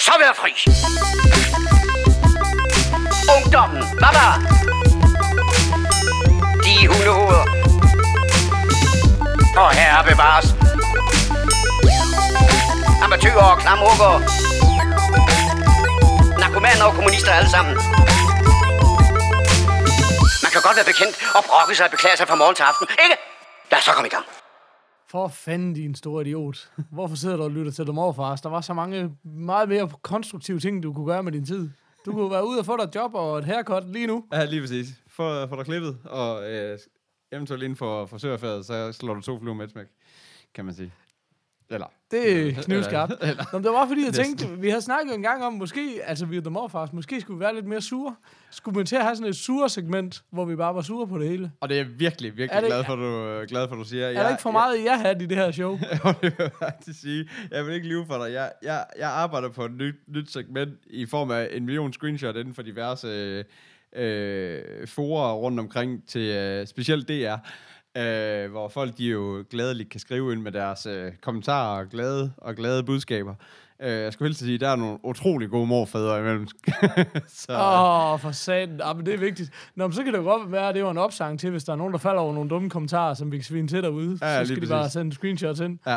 jeg så være fri. Ungdommen, baba. De hundehoveder. Og herre bevares. Amatøger og klamrukker. Narkomaner og kommunister alle sammen. Man kan godt være bekendt og brokke sig og beklage sig fra morgen til aften, ikke? Lad os så komme i gang. For fanden, din store idiot. Hvorfor sidder du og lytter til dem overfars? Der var så mange meget mere konstruktive ting, du kunne gøre med din tid. Du kunne være ude og få dig et job og et haircut lige nu. Ja, lige præcis. Få, få dig klippet, og øh, eventuelt inden for for så slår du to fluer med et smæk, kan man sige. Eller, det er knivskarpt. Nå, det var fordi, jeg tænkte, vi havde snakket en gang om, måske, altså vi er dem overfars, måske skulle vi være lidt mere sure. Skulle man til at have sådan et sure segment, hvor vi bare var sure på det hele? og det er jeg virkelig, virkelig Er det- glad, for, du, øh, glad for, du siger. Er der ikke for meget i jer hat i det her show? Jeg, jeg vil faktisk sige, jeg vil ikke lyve for dig. Jeg, jeg, jeg arbejder på et nyt, nyt segment i form af en million screenshot inden for diverse øh, øh, forer rundt omkring til øh, specielt DR, øh, hvor folk de jo gladeligt kan skrive ind med deres øh, kommentarer og glade, og glade budskaber. Øh, jeg skulle helst sige, der er nogle utrolig gode morfædre imellem. så, Åh, oh, for satan. Ah, men det er vigtigt. Nå, men så kan det jo godt være, at det var en opsang til, hvis der er nogen, der falder over nogle dumme kommentarer, som vi kan svine til derude. Ja, så skal de bare sende screenshots ind. Ja.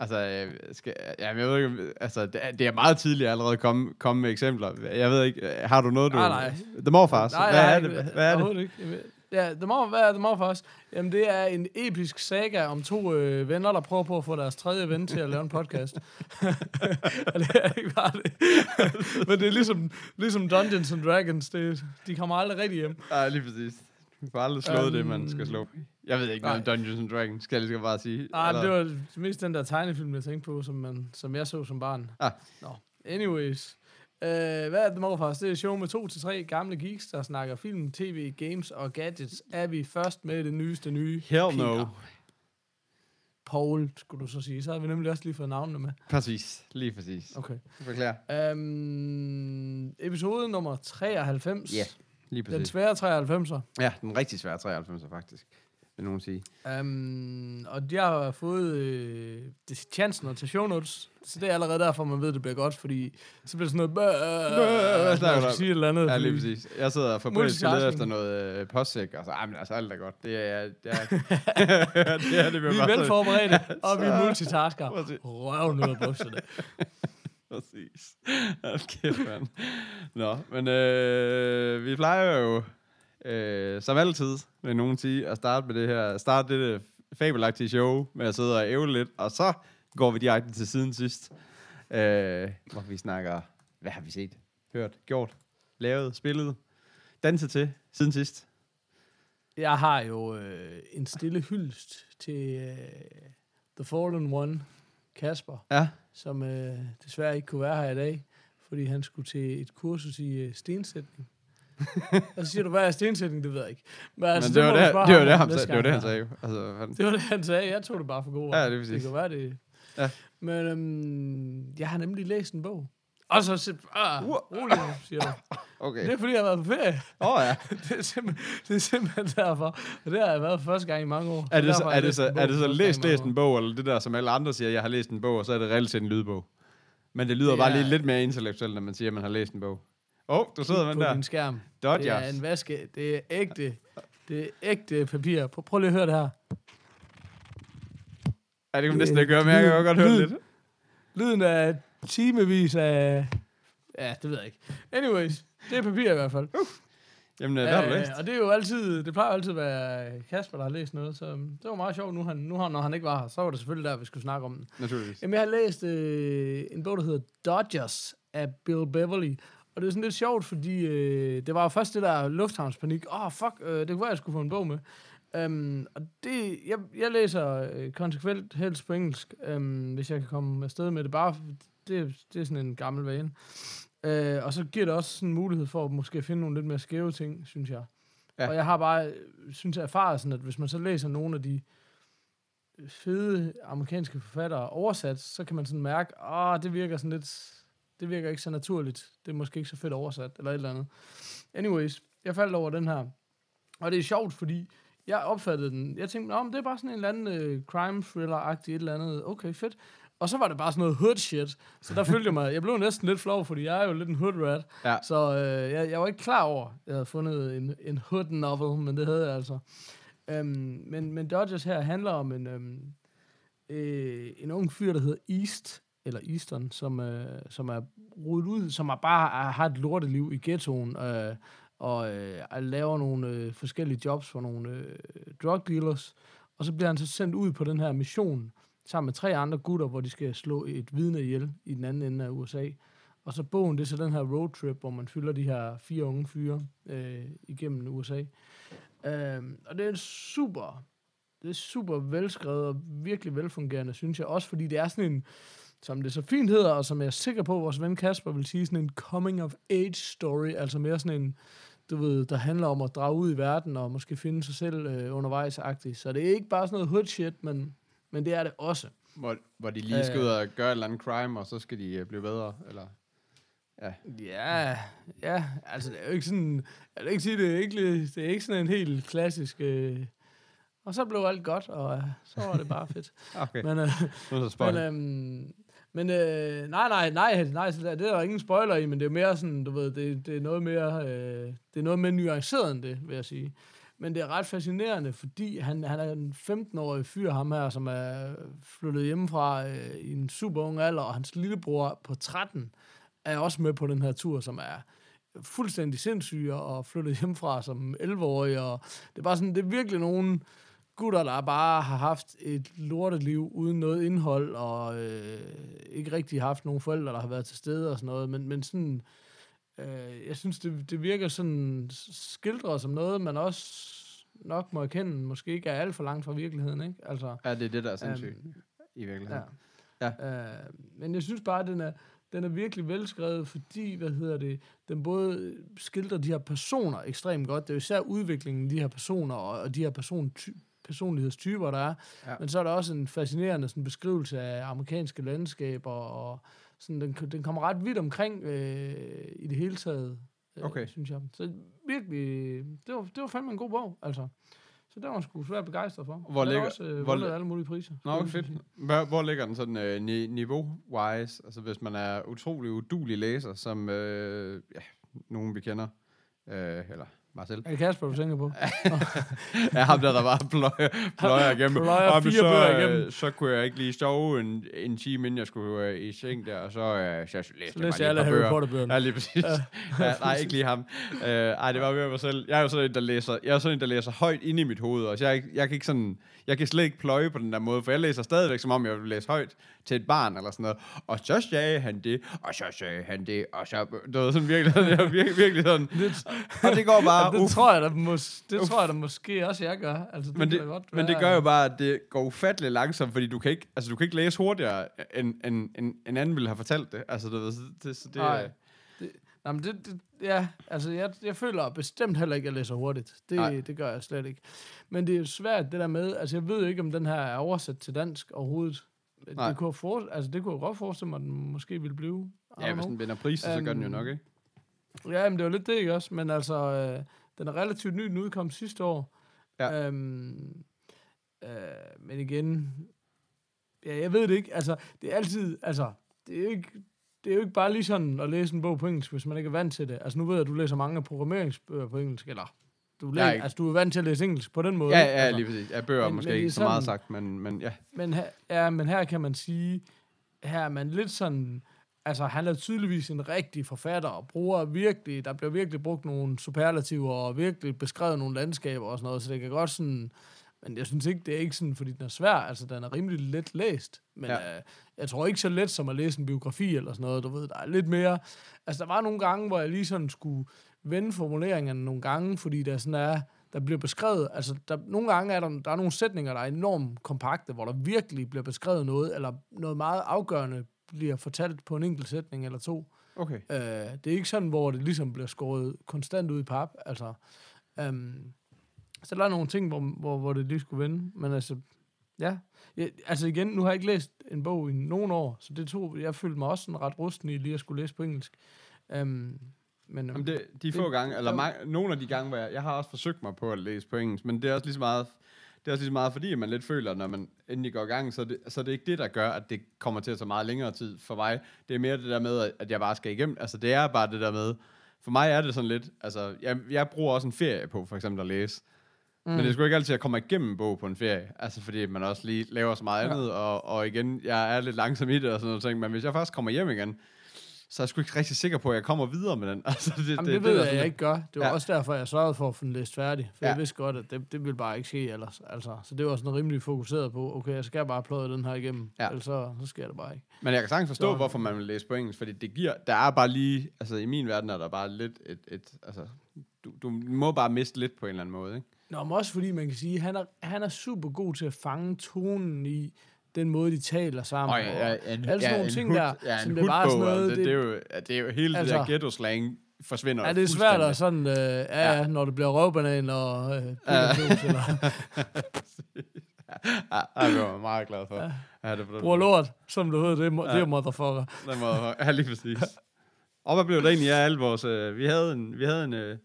Altså, øh, skal, ja, jeg ved ikke, altså, det er, det er meget tidligt allerede at komme, komme med eksempler. Jeg ved ikke, har du noget, du... Nej, nej. The Morfars. Nej, hvad er det? Hvad er det? Ikke. Ja, det må, hvad er det må for os? Jamen, det er en episk saga om to øh, venner, der prøver på at få deres tredje ven til at lave en podcast. og det er ikke bare det. Men det er ligesom, ligesom Dungeons and Dragons. Det, de kommer aldrig rigtig hjem. Nej, lige præcis. Du får aldrig slået Øhm, det, man skal slå. Jeg ved ikke noget om Dungeons and Dragons, skal jeg lige bare sige. Nej, det var mest den der tegnefilm, jeg tænkte på, som, man, som jeg så som barn. Ah. Nå, anyways. Uh, hvad er det, Morfars? Det er show med to til tre gamle geeks, der snakker film, tv, games og gadgets. Er vi først med det nyeste nye? Hell no. Peter. Paul, skulle du så sige. Så har vi nemlig også lige fået navnene med. Præcis, lige præcis. Okay. Beklager. Um, episode nummer 93. Ja, lige Den præcis. svære 93'er. Ja, den rigtig svære 93 faktisk, vil nogen sige. Um, og jeg har fået øh, det, chancen at tage show notes, så det er allerede derfor, man ved, det bliver godt, fordi så bliver det sådan noget, du skal sige et eller andet. Ja, lige præcis. Jeg sidder for britisk leder efter noget øh, postsæk, og så, ej, men altså, alt er godt. Det er, det er, det er det, Vi er velforberedte, og vi er multitasker. Røven ud af bukserne. Præcis. Hold kæft, mand. Nå, men øh, vi plejer jo, øh, som altid, vil nogen sige, at starte med det her, starte det fabelagtige show med at sidde og ævle lidt, og så går vi direkte til siden sidst, øh, hvor vi snakker, hvad har vi set, hørt, gjort, lavet, spillet, danset til siden sidst. Jeg har jo øh, en stille hyldest til øh, The Fallen One, Kasper, Ja, som øh, desværre ikke kunne være her i dag, fordi han skulle til et kursus i øh, stensætning. og så siger du, hvad er stensætning? Det ved jeg ikke. Men, men altså, det, var det, det, var ham det, han sagde, det var det, han sagde. Altså, han, Det var det, han sagde. Jeg tog det bare for god. Ja, det er præcis. Det kan være det. Ja. Men øhm, jeg har nemlig læst en bog. Og så se- ah, rolig siger du. okay. Det er fordi, jeg har været på ferie. Åh oh, ja. Det er, simpelthen, det er simpelthen derfor. Og det har jeg været første gang i mange år. Er det, så, er det, så, er det så læst, læst en bog, eller det der, som alle andre siger, jeg har læst en bog, og så er det reelt set en lydbog? Men det lyder Det bare er- lige lidt mere intellektuelt, når man siger, at man har læst en bog. Åh, oh, du sidder med den der. din skærm. Dodgers. Det er en vaske. Det er ægte. Det er ægte papir. Prøv, prøv lige at høre det her. Ja, det kan man næsten ikke høre, men jeg kan jo godt høre det lidt. Lyden af timevis af... Ja, det ved jeg ikke. Anyways, det er papir i hvert fald. Jamen, øh, hvad har du læst? og det er jo altid, det plejer jo altid at være Kasper, der har læst noget, så øhm, det var meget sjovt, nu, han, nu har, når han ikke var her, så var det selvfølgelig der, vi skulle snakke om den. Naturligvis. Jamen, jeg har læst øh, en bog, der hedder Dodgers af Bill Beverly, og det er sådan lidt sjovt, fordi øh, det var jo først det der lufthavnspanik. Åh, oh, fuck, øh, det kunne være, jeg skulle få en bog med. Um, og det, jeg, jeg læser øh, konsekvent helst på engelsk, um, hvis jeg kan komme afsted med det. Bare, det, det er sådan en gammel vane. Uh, og så giver det også sådan en mulighed for at måske finde nogle lidt mere skæve ting, synes jeg. Ja. Og jeg har bare, synes jeg, erfaret sådan, at hvis man så læser nogle af de fede amerikanske forfattere oversat, så kan man sådan mærke, ah, det virker sådan lidt, det virker ikke så naturligt. Det er måske ikke så fedt oversat, eller et eller andet. Anyways, jeg faldt over den her. Og det er sjovt, fordi jeg opfattede den. Jeg tænkte, Nå, men det er bare sådan en eller anden øh, crime thriller-agtig et eller andet. Okay, fedt. Og så var det bare sådan noget hood shit. Så der følte jeg mig, jeg blev næsten lidt flov, fordi jeg er jo lidt en hood rat. Ja. Så øh, jeg, jeg var ikke klar over, at jeg havde fundet en, en hood novel, men det havde jeg altså. Øhm, men, men Dodgers her handler om en, øhm, øh, en ung fyr, der hedder East, eller Eastern, som, øh, som er rodet ud, som er bare er, har et lorteliv i ghettoen, øh, og øh, laver nogle øh, forskellige jobs for nogle øh, drug dealers. Og så bliver han så sendt ud på den her mission, sammen med tre andre gutter, hvor de skal slå et vidne ihjel i den anden ende af USA. Og så bogen, det er så den her roadtrip, hvor man fylder de her fire unge fyre øh, igennem USA. Øh, og det er super, det er super velskrevet og virkelig velfungerende, synes jeg. Også fordi det er sådan en, som det så fint hedder, og som jeg er sikker på, vores ven Kasper vil sige, sådan en coming of age story, altså mere sådan en, du ved, der handler om at drage ud i verden og måske finde sig selv øh, undervejs-agtigt. Så det er ikke bare sådan noget hood shit, men, men det er det også. Hvor, hvor de lige skal ud og gøre et eller andet crime, og så skal de øh, blive bedre, eller... Ja. Ja, ja, altså det er jo ikke sådan, jeg vil ikke sige, det er ikke, det er ikke sådan en helt klassisk, øh, og så blev alt godt, og øh, så var det bare fedt. Okay, Men, øh, nu er det men, øhm, men øh, nej, nej, nej, nej, så der, det er der ingen spoiler i, men det er mere sådan, du ved, det, det er noget mere, øh, det er noget mere nuanceret end det, vil jeg sige. Men det er ret fascinerende, fordi han, han er en 15-årig fyr, ham her, som er flyttet hjemmefra øh, i en super ung alder, og hans lillebror på 13 er også med på den her tur, som er fuldstændig sindssyg og flyttet hjemmefra som 11-årig, og det er bare sådan, det er virkelig nogen gutter, der bare har haft et lorteliv uden noget indhold, og øh, ikke rigtig haft nogen forældre, der har været til stede og sådan noget, men, men sådan, øh, jeg synes, det, det virker sådan skildret som noget, man også nok må erkende, måske ikke er alt for langt fra virkeligheden, ikke? Altså, Ja, det er det, der er sindssygt, i ja. virkeligheden. Ja. Øh, men jeg synes bare, at den er, den er virkelig velskrevet, fordi, hvad hedder det, den både skildrer de her personer ekstremt godt. Det er jo især udviklingen af de her personer, og, og de her person, ty, personlighedstyper, der er. Ja. Men så er der også en fascinerende sådan, beskrivelse af amerikanske landskaber, og sådan, den, den kommer ret vidt omkring øh, i det hele taget, øh, Okay. synes jeg. Så virkelig, det var, det var fandme en god bog, altså. Så det var man sgu svært begejstret for. Hvor ligger- også øh, hvor alle mulige priser. Nå, okay, fedt. Hvor, hvor ligger den sådan øh, ni- niveau-wise? Altså, hvis man er utrolig udulig læser, som øh, ja, nogen vi kender, øh, eller selv. Er det Kasper, du tænker på? Ja, ham der, der bare pløjer, pløjer igennem. Pløjer fire så, bøger øh, igennem. Så kunne jeg ikke lige sove en, en time, inden jeg skulle øh, i seng der, og så, øh, så læste Så jeg læste mig jeg lige alle Harry bøger. Potter-bøgerne. Ja, lige præcis. Ja, nej, ikke lige ham. Uh, ej, det var mere mig selv. Jeg er jo sådan en, der læser, jeg er sådan en, der læser højt ind i mit hoved, og så jeg, jeg kan ikke sådan, jeg kan slet ikke pløje på den der måde, for jeg læser stadigvæk, som om jeg vil læse højt til et barn eller sådan noget. Og så sagde han det, og så sagde han det, og så, du ved, sådan virkelig, jeg virkelig, virkelig sådan, og det går bare, Ja, det tror jeg da, mås- det tror jeg da måske også, jeg gør. Altså, det men det, godt men det gør jo bare, at det går ufatteligt langsomt, fordi du kan ikke, altså, du kan ikke læse hurtigere, end, end, end, end anden ville have fortalt det. Altså, så det, så det, Nej. Det, nej, men det, det, ja, altså jeg, jeg føler bestemt heller ikke, at jeg læser hurtigt. Nej. Det, det gør jeg slet ikke. Men det er svært, det der med, altså jeg ved jo ikke, om den her er oversat til dansk overhovedet. Nej. Det kunne, for, altså det kunne jeg godt forestille mig, at den måske ville blive. Ja, hvis den vinder priser, så gør den jo Øhm, nok, ikke? Ja, men det var lidt det, ikke også? Men altså, øh, den er relativt ny, den udkom sidste år. Ja. Øhm, øh, men igen, ja, jeg ved det ikke. Altså, det er altid, altså, det er jo ikke, det er jo ikke bare lige sådan at læse en bog på engelsk, hvis man ikke er vant til det. Altså, nu ved jeg, at du læser mange programmeringsbøger på engelsk, eller du, læser, ikke- altså, du er vant til at læse engelsk på den måde. Ja, ja, altså. lige præcis. Ja, bøger er Men- måske men ikke så meget sagt, men, men ja. Men her, ja, men her kan man sige, her er man lidt sådan, altså han er tydeligvis en rigtig forfatter, og bruger virkelig, der bliver virkelig brugt nogle superlativer, og virkelig beskrevet nogle landskaber og sådan noget, så det kan godt sådan, men jeg synes ikke, det er ikke sådan, fordi den er svær, altså den er rimelig let læst, men Ja. øh, jeg tror ikke så let som at læse en biografi eller sådan noget, du ved, der er lidt mere, altså der var nogle gange, hvor jeg lige sådan skulle vende formuleringerne nogle gange, fordi der sådan er, der bliver beskrevet, altså der, nogle gange er der, der er nogle sætninger, der er enormt kompakte, hvor der virkelig bliver beskrevet noget, eller noget meget afgørende bliver fortalt på en enkelt sætning eller to. Okay. Øh, det er ikke sådan, hvor det ligesom bliver skåret konstant ud i pap, altså. Øhm, så der er nogle ting, hvor, hvor, hvor det lige skulle vende, men altså, ja. Jeg, altså igen, nu har jeg ikke læst en bog i nogen år, så det tog, jeg følte mig også sådan ret rusten i lige at skulle læse på engelsk. Øhm, men, Jamen det, de få det- gange, eller mange, nogle af de gange, hvor jeg, jeg har også forsøgt mig på at læse på engelsk, men det er også lige så meget, det er også lige så meget, fordi man lidt føler, når man endelig går i gang, så er, det, så er det ikke det, der gør, at det kommer til at tage meget længere tid for mig. Det er mere det der med, at jeg bare skal igennem. Altså, det er bare det der med, for mig er det sådan lidt, altså, jeg, jeg bruger også en ferie på, for eksempel at læse. Mm. Men det er sgu ikke altid, at jeg kommer igennem en bog på en ferie. Altså, fordi man også lige laver så meget andet, og, og igen, jeg er lidt langsom i det og sådan noget ting, men hvis jeg først kommer hjem igen, så er jeg sgu ikke rigtig sikker på, at jeg kommer videre med den. Altså, det, Jamen, det, det, ved der jeg, sådan jeg ikke gør. Det var Ja. også derfor, jeg sørgede for at få den læst færdig. For ja. jeg vidste godt, at det, det ville bare ikke ske ellers. Altså, så det var sådan rimelig fokuseret på, okay, jeg skal bare pløje den her igennem. Ja. Ellers så, så sker det bare ikke. Men jeg kan sagtens forstå, Så- hvorfor man vil læse på engelsk, fordi det giver, der er bare lige, altså i min verden er der bare lidt et, et altså, du, du må bare miste lidt på en eller anden måde, ikke? Nå, men også fordi man kan sige, han er, han er super god til at fange tonen i den måde, de taler sammen. Og ja, ja, en, alle sådan nogle en ting hud- der, ja, som det er bare sådan noget, altså, det, det, er jo, ja, det er jo hele Altså- det der ghetto-slang forsvinder Ja, det er svært at sådan, øh, ja, ja, når det bliver røvbanan og øh, eller Ja, ja, det var jeg meget glad for. Ja, det, bruger lort, som du hedder, det, er mo- det er motherfucker. Den måde, ja, lige præcis. Og hvad blev der egentlig af alle vores... Øh, vi havde en, vi havde en, øh,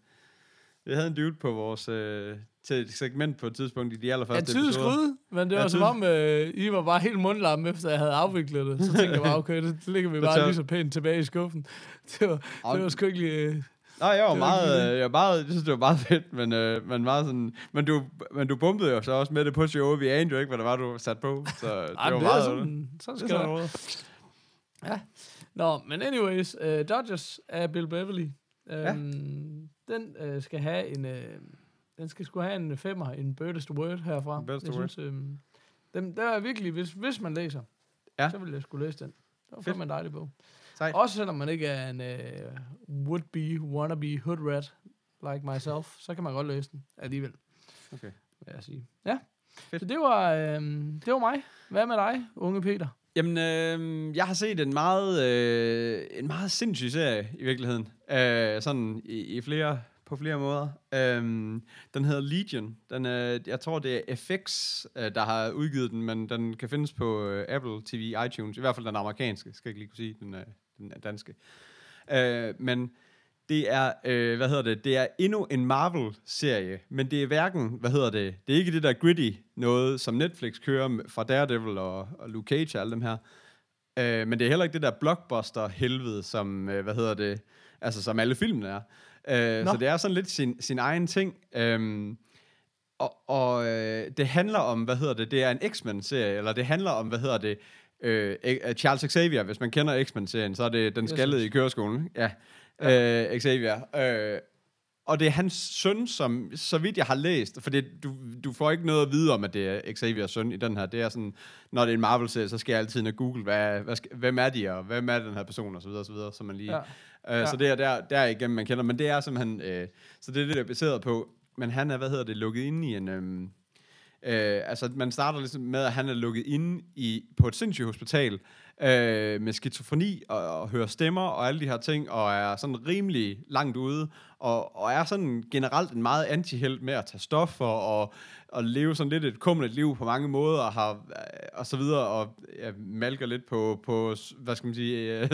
vi havde en dude på vores øh, til et segment på et tidspunkt i de Ja, allerførste tidens episoder. gryde, men det Ja, var som tids- om, øh, I var bare helt mundlam, efter jeg havde afviklet det. Så tænkte jeg bare, okay, det ligger vi Det bare lige så pænt tilbage i skuffen. Det var, det var sgu ikke. Øh, Nej, jeg var Det var meget, jeg var meget, jeg synes, det var meget fedt, men, øh, men meget sådan, men du, men du bumpede jo så også med det på showet, vi anede jo ikke, hvad der var, du satte på, så det ej, var men det meget, sådan, sådan det skal sådan det noget. Ja. Nå, men anyways, uh, Dodgers af Bill Beverly. Um, Den uh, skal have en... Uh, den skal sgu have en femmer, en birdest word herfra. Birdest jeg word. synes, um, den, der er virkelig, hvis, hvis man læser, Ja. så vil jeg skulle læse den. Det var fandme en dejlig bog. Sejt. Også selvom man ikke er en uh, would-be, wannabe hood rat like myself, så kan man godt læse den alligevel, Okay. vil jeg sige. Ja, Fedt. så det var, øhm, det var mig. Hvad med dig, unge Peter? Jamen, øh, jeg har set en meget, øh, en meget sindssyg serie i virkeligheden. Øh, sådan i, i flere, på flere måder. Øhm, den hedder Legion. Den, øh, jeg tror, det er FX, øh, der har udgivet den, men den kan findes på øh, Apple TV, iTunes. I hvert fald den amerikanske, skal jeg ikke lige kunne sige, den, øh, den er danske. Øh, men det er, øh, hvad hedder det, det er endnu en Marvel-serie, men det er hverken, hvad hedder det, det er ikke det der gritty noget, som Netflix kører med- fra Daredevil og, og Luke Cage og alle dem her. Øh, men det er heller ikke det der blockbuster-helvede, som, øh, hvad hedder det, altså som alle filmene er. Øh, Nå. så det er sådan lidt sin, sin egen ting. Øhm, og og øh, det handler om, hvad hedder det, det er en X-Men-serie, eller det handler om, hvad hedder det, øh, Charles Xavier, hvis man kender X-Men-serien, så er det den skaldede i køreskolen. Ja, ja. Øh, Xavier. Øh, og det er hans søn, som, så vidt jeg har læst, for det, du, du får ikke noget at vide om, at det er Xaviers søn i den her. Det er sådan, når det er en Marvel-serie, så skal jeg altid ind og google, hvad, hvad hvem er de, og hvem er den her person, og så videre, og så videre, så man lige... Ja. Øh, Ja. Så det er der, der igennem, man kender, men det er simpelthen, øh, så det er det, der er baseret på, men han er, hvad hedder det, lukket ind i en, øhm, øh, altså man starter ligesom med, at han er lukket inde i, på et sindssygt hospital, øh, med skizofreni og, og hører stemmer og alle de her ting, og er sådan rimelig langt ude, og, og er sådan generelt en meget antihelt med at tage stoffer og, og leve sådan lidt et kummeligt liv på mange måder, og, har, øh, og så videre, og ja, malker lidt på, på, hvad skal man sige, øh,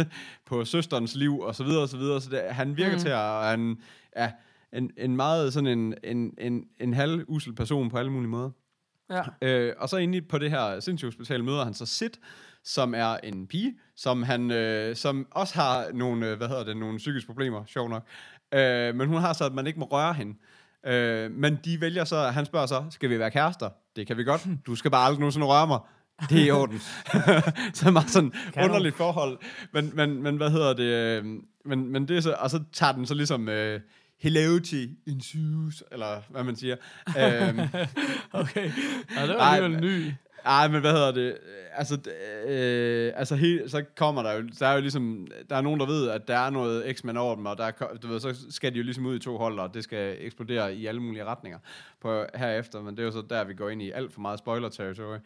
på søsterens liv, og så videre, og så videre, så det, han virker Mm. til at, han, ja, en, en meget sådan en, en, en, en halv usel person på alle mulige måder. Ja. Øh, og så inde på det her sindssyge hospital møder han så Sid, som er en pige, som han øh, som også har nogle, øh, hvad hedder det, nogle psykiske problemer, sjov nok. Øh, men hun har så, at man ikke må røre hende. Øh, men de vælger så, han spørger så, skal vi være kærester? Det kan vi godt. Du skal bare aldrig nogensinde røre mig. Det er i orden. så meget sådan Kan underligt forhold. Men, men, men hvad hedder det? øh, Men, men det er så, og så tager den så ligesom... Øh, To ensues, eller hvad man siger. øhm, Okay. Ja, det var alligevel ny. ej, men hvad hedder det? Altså, øh, altså he, så kommer der jo, der er jo ligesom, der er nogen, der ved, at der er noget X-Men over dem, og der er, du ved, så skal de jo ligesom ud i to hold, og det skal eksplodere i alle mulige retninger på, herefter, men det er jo så der, vi går ind i alt for meget spoiler-territory.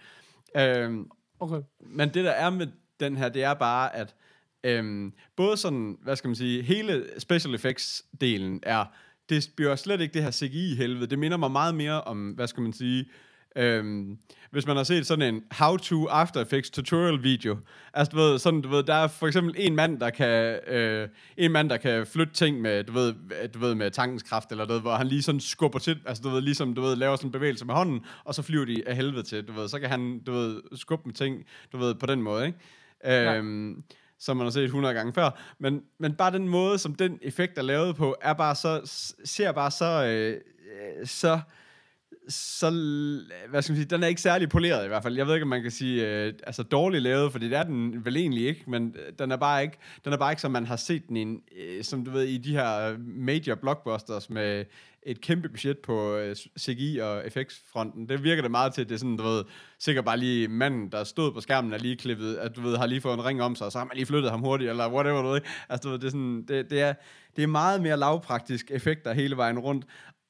Øhm, Okay. men det, der er med den her, det er bare, at øhm, både sådan, hvad skal man sige, hele special effects-delen er, det bliver slet ikke det her CGI-helvede. Det minder mig meget mere om, hvad skal man sige, Øhm, hvis man har set sådan en how-to After Effects tutorial video, altså du ved, sådan, du ved, der er for eksempel en mand, der kan, øh, en mand, der kan flytte ting med, du ved, du ved, med tankens kraft, eller noget, hvor han lige sådan skubber til, altså du ved, ligesom, du ved, laver sådan en bevægelse med hånden, og så flyver de af helvede til, du ved, så kan han, du ved, skubbe med ting, du ved, på den måde, ikke? Øhm, som man har set 100 gange før. Men, men bare den måde, som den effekt er lavet på, er bare så, ser bare så, øh, øh så, hvad skal man sige, den er ikke særlig poleret i hvert fald. Jeg ved ikke, om man kan sige, øh, altså dårligt lavet, for det er den vel egentlig ikke, men øh, den er bare ikke, den er bare ikke, som man har set den i, øh, som du ved, i de her øh, major blockbusters med et kæmpe budget på øh, CGI og effektsfronten. Det virker det meget til, at det er sådan, du ved, sikkert bare lige manden, der stod på skærmen, er lige klippet, at du ved, har lige fået en ring om sig, og så har man lige flyttet ham hurtigt, eller whatever, du ved. Altså, du ved, det er sådan, det, det er, det er meget mere lavpraktisk effekter hele vejen rundt.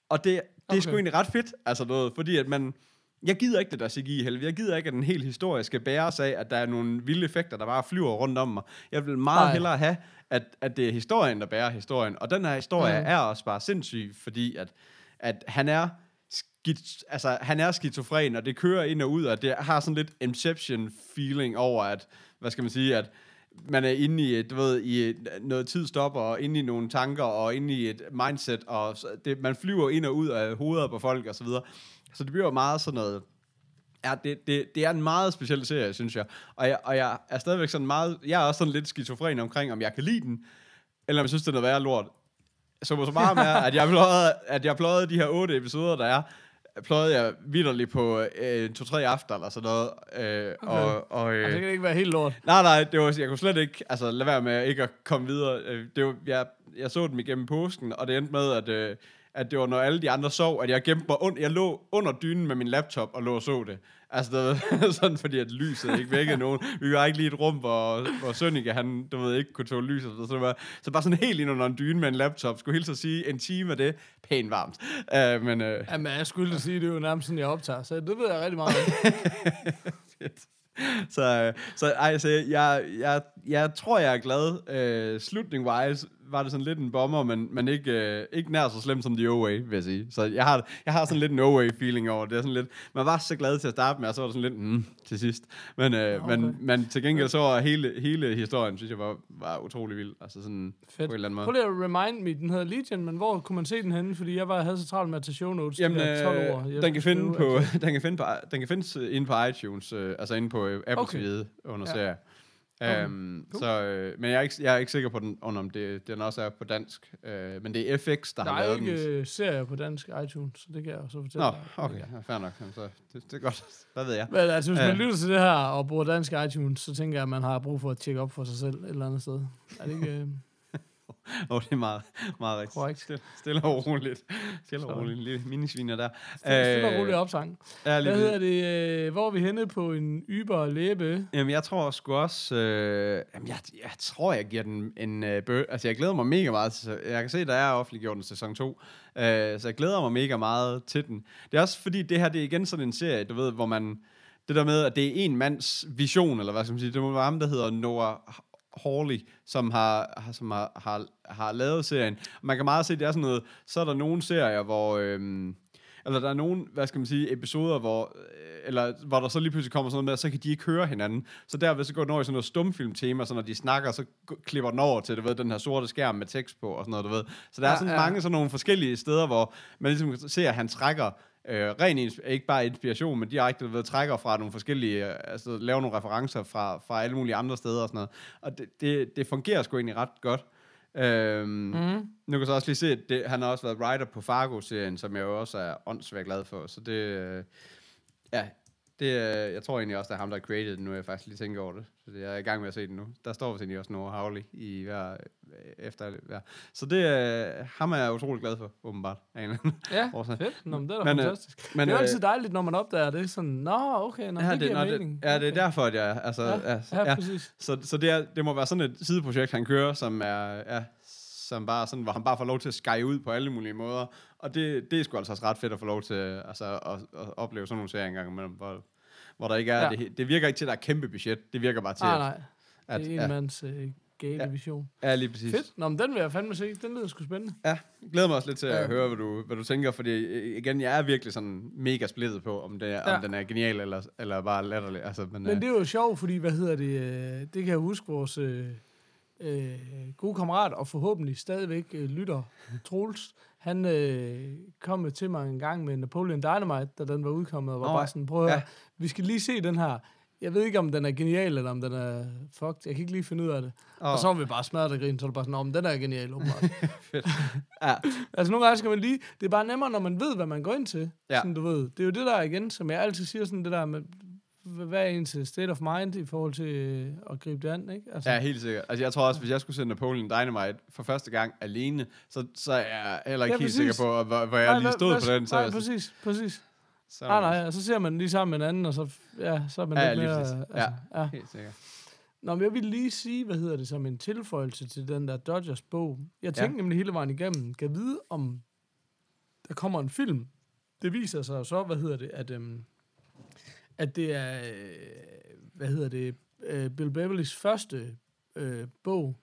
Og det, det er sgu egentlig ret fedt, altså noget, fordi at man, jeg gider ikke det der CGI helvede. Jeg gider ikke, at den helt historie skal bæres af, at der er nogle vilde effekter, der bare flyver rundt om mig. Jeg vil meget Nej. hellere have, at, at det er historien, der bærer historien. Og den her historie mm. er også bare sindssyg, fordi at, at han er skit, altså, han er skizofren, og det kører ind og ud, og det har sådan lidt Inception-feeling over, at, hvad skal man sige, at man er inde i, du ved, i noget tid stopper, og inde i nogle tanker, og inde i et mindset, og det, man flyver ind og ud af hovedet på folk, og så videre. Så det bliver meget sådan noget, Ja, det, det, det er en meget speciel serie, synes jeg. Og, jeg. og jeg er stadigvæk sådan meget... Jeg er også sådan lidt skizofren omkring, om jeg kan lide den, eller om jeg synes, det er noget værre lort. Så så meget med, at jeg pløjede, at jeg pløjede de her otte episoder, der er, pløjede jeg vidderligt på øh, to-tre aftener eller sådan noget. Øh, okay. og, og, øh, altså, det kan ikke være helt lort. Nej, nej, det var, jeg kunne slet ikke altså, lade være med ikke at komme videre. Øh, det var, jeg, jeg så dem igennem påsken, og det endte med, at... Øh, at det var, når alle de andre sov, at jeg gemte mig under, jeg lå under dynen med min laptop og lå og så det. Altså, det var sådan, fordi at lyset ikke vækkede nogen. Vi var ikke lige et rum, hvor, hvor Sønneke, han, du ved, ikke kunne tåle lyset. Så, det var, så bare sådan helt ind under en dyne med en laptop. Skulle helt så sige, en time af det, pænt varmt. Uh, men, uh... Jamen, jeg skulle sige, det er jo nærmest sådan, jeg optager. Så det ved jeg rigtig meget så, så altså, jeg, jeg, jeg tror, jeg er glad. Uh, slutning-wise var det sådan lidt en bomber, men, men ikke, øh, ikke nær så slemt som The O-Way, vil jeg sige. Så jeg har, jeg har sådan lidt en O-Way feeling over det. Er sådan lidt, man var så glad til at starte med, og så var det sådan lidt, mm, til sidst. Men, øh, okay. men, men til gengæld så var hele, hele historien, synes jeg, var, var utrolig vild. Altså sådan Fedt. på en eller anden måde. Prøv lige at remind me, den hedder Legion, men hvor kunne man se den henne? Fordi jeg var, havde så travlt med at tage show notes. Jamen, de 12 år. Jeg den kan, finde på, den kan finde på, den kan findes inde på iTunes, øh, altså inde på Apple okay. TV under ja. serie. Okay. Um, cool. så, øh, men jeg er, ikke, jeg er ikke sikker på, den, om det, den også er på dansk. Uh, men det er FX, der, der har lavet den. Der er ikke serier på dansk iTunes, så det kan jeg så fortælle Nå, dig. okay, ja, fair nok. Så det, det er godt, hvad ved jeg. Men altså, hvis man uh, lytter til det her og bruger dansk iTunes, så tænker jeg, at man har brug for at tjekke op for sig selv et eller andet sted. Er det ikke... Oh, det er meget, meget rigtigt. Korrekt. Stille, stille og roligt. Stille og roligt. Lille minisviner der. Stille, stille og roligt opsang. Ja, Hvad hedder det? Øh, hvor er vi henne på en yber læbe? Jamen, jeg tror sgu også... Øh, jamen, jeg, jeg tror, jeg giver den en øh, bø... Altså, jeg glæder mig mega meget til... Jeg kan se, der er offentliggjort en sæson 2. Øh, så jeg glæder mig mega meget til den. Det er også fordi, det her det er igen sådan en serie, du ved, hvor man... Det der med, at det er en mands vision, eller hvad skal man sige, det må være ham, der hedder Noah Hawley, som har, som har, har, har lavet serien. Man kan meget se, det er sådan noget, så er der nogle serier, hvor... Øhm, eller der er nogle, hvad skal man sige, episoder, hvor, øh, eller, hvor der så lige pludselig kommer sådan noget med, så kan de ikke høre hinanden. Så derved så går den over i sådan noget stumfilm-tema, så når de snakker, så klipper den over til, du ved, den her sorte skærm med tekst på og sådan noget, du ved. Så der ja, er sådan ja. mange sådan nogle forskellige steder, hvor man ligesom ser, at han trækker øh, ren ikke bare inspiration, men direkte ved trækker fra nogle forskellige, øh, altså laver nogle referencer fra, fra alle mulige andre steder og sådan noget. Og det, det, det fungerer sgu egentlig ret godt. Øhm, mm. Nu kan så også lige se, at det, han har også været writer på Fargo-serien, som jeg jo også er åndssvagt glad for. Så det, øh, ja, det, øh, jeg tror egentlig også, det er ham, der har created den nu, jeg faktisk lige tænker over det. Så det, jeg er i gang med at se den nu. Der står vist egentlig også Noah Howley i hver, øh, efter hver. Så det, øh, ham er jeg utrolig glad for, åbenbart. Ja, fedt. Nå, men det er da men, fantastisk. Men, det er øh, altid dejligt, når man opdager det. Sådan, nå, okay, nå, ja, det, det giver mening. Det, ja, det er derfor, at jeg... Altså, ja, ja, ja, ja, præcis. Så, så det, er, det må være sådan et sideprojekt, han kører, som er... Ja, som bare sådan, hvor han bare får lov til at skære ud på alle mulige måder. Og det, det er sgu altså også ret fedt at få lov til altså, at, at opleve sådan nogle serier engang imellem, hvor, hvor der ikke er, ja. det, det virker ikke til, at der er kæmpe budget. Det virker bare til, ah, nej. At, det er en ja. mands uh, Gay-division. Ja, lige præcis. Fedt. Nå, men den vil jeg fandme se. Den lyder sgu spændende. Ja, glæder mig også lidt til at Ja. høre, hvad du, hvad du tænker, fordi øh, igen, jeg er virkelig sådan mega splittet på, om, det Ja. om den er genial eller, eller bare latterlig. Altså, men, Men øh, det er jo sjovt, fordi, hvad hedder det, øh, det kan jeg huske vores øh, øh, gode kammerat, og forhåbentlig stadigvæk øh, lytter, Troels, han øh, kom til mig en gang med Napoleon Dynamite, da den var udkommet, og var Nå, bare sådan, prøv at høre, ja. vi skal lige se den her. Jeg ved ikke, om den er genial, eller om den er fucked. Jeg kan ikke lige finde ud af det. Og, og så var vi bare smadret af grin, så er det bare sådan, om den er genial, åbenbart. fedt. ja, altså nogle gange skal man lige, det er bare nemmere, når man ved, hvad man går ind til. Ja. Sådan, du ved. Det er jo det der igen, som jeg altid siger, sådan det der med, hvad er ens state of mind i forhold til øh, at gribe det an, ikke? Altså, ja, helt sikkert. Altså, jeg tror også, hvis jeg skulle se Napoleon Dynamite for første gang alene, så, så er jeg heller ikke Ja, helt sikker på, hvor, hvor jeg Nej, lige stod på den. Så, Nej, jeg- præcis, præcis. så, Nej, nej, og så ser man lige sammen med en anden, og så, ja, så er man Ja, lidt mere... Altså, ja. Helt sikkert. Nå, men jeg vil lige sige, hvad hedder det, som en tilføjelse til den der Dodgers bog. Jeg tænkte Ja. nemlig hele vejen igennem, kan vide, om der kommer en film. Det viser sig så, hvad hedder det, at, øhm, at det er, øh, hvad hedder det, øh, Bill Beverlys første øh, bog,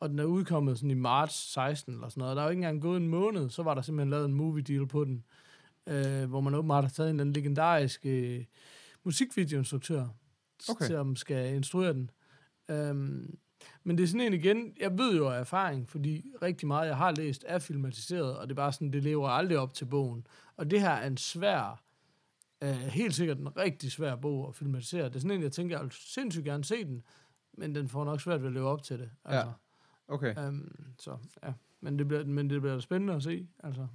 og den er udkommet sådan i marts 16 eller sådan noget. Der er jo ikke engang gået en måned, så var der simpelthen lavet en movie deal på den, øh, hvor man åbenbart har taget en eller anden legendarisk øh, musikvideoinstruktør, Okay. som skal instruere den. Um, men det er sådan en igen, jeg ved jo af erfaring, fordi rigtig meget, jeg har læst, er filmatiseret, og det er bare sådan, det lever aldrig op til bogen. Og det her er en svær, uh, helt sikkert en rigtig svær bog at filmatisere. Det er sådan en, jeg tænker, jeg vil sindssygt gerne se den, men den får nok svært ved at leve op til det. Altså. Okay. Ja. Um, så ja, men det, bliver, men det bliver spændende at se, altså,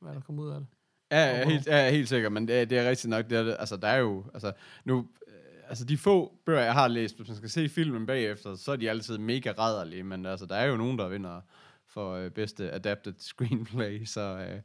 hvad der kommer ud af det. Ja, jeg er helt, jeg er helt sikker, men det er, det er rigtigt nok. Det er, altså, der er jo... Altså, nu, øh, altså, de få bøger, jeg har læst, hvis man skal se filmen bagefter, så er de altid mega rædderlige, men altså, der er jo nogen, der vinder for øh, bedste adapted screenplay, så... Øh,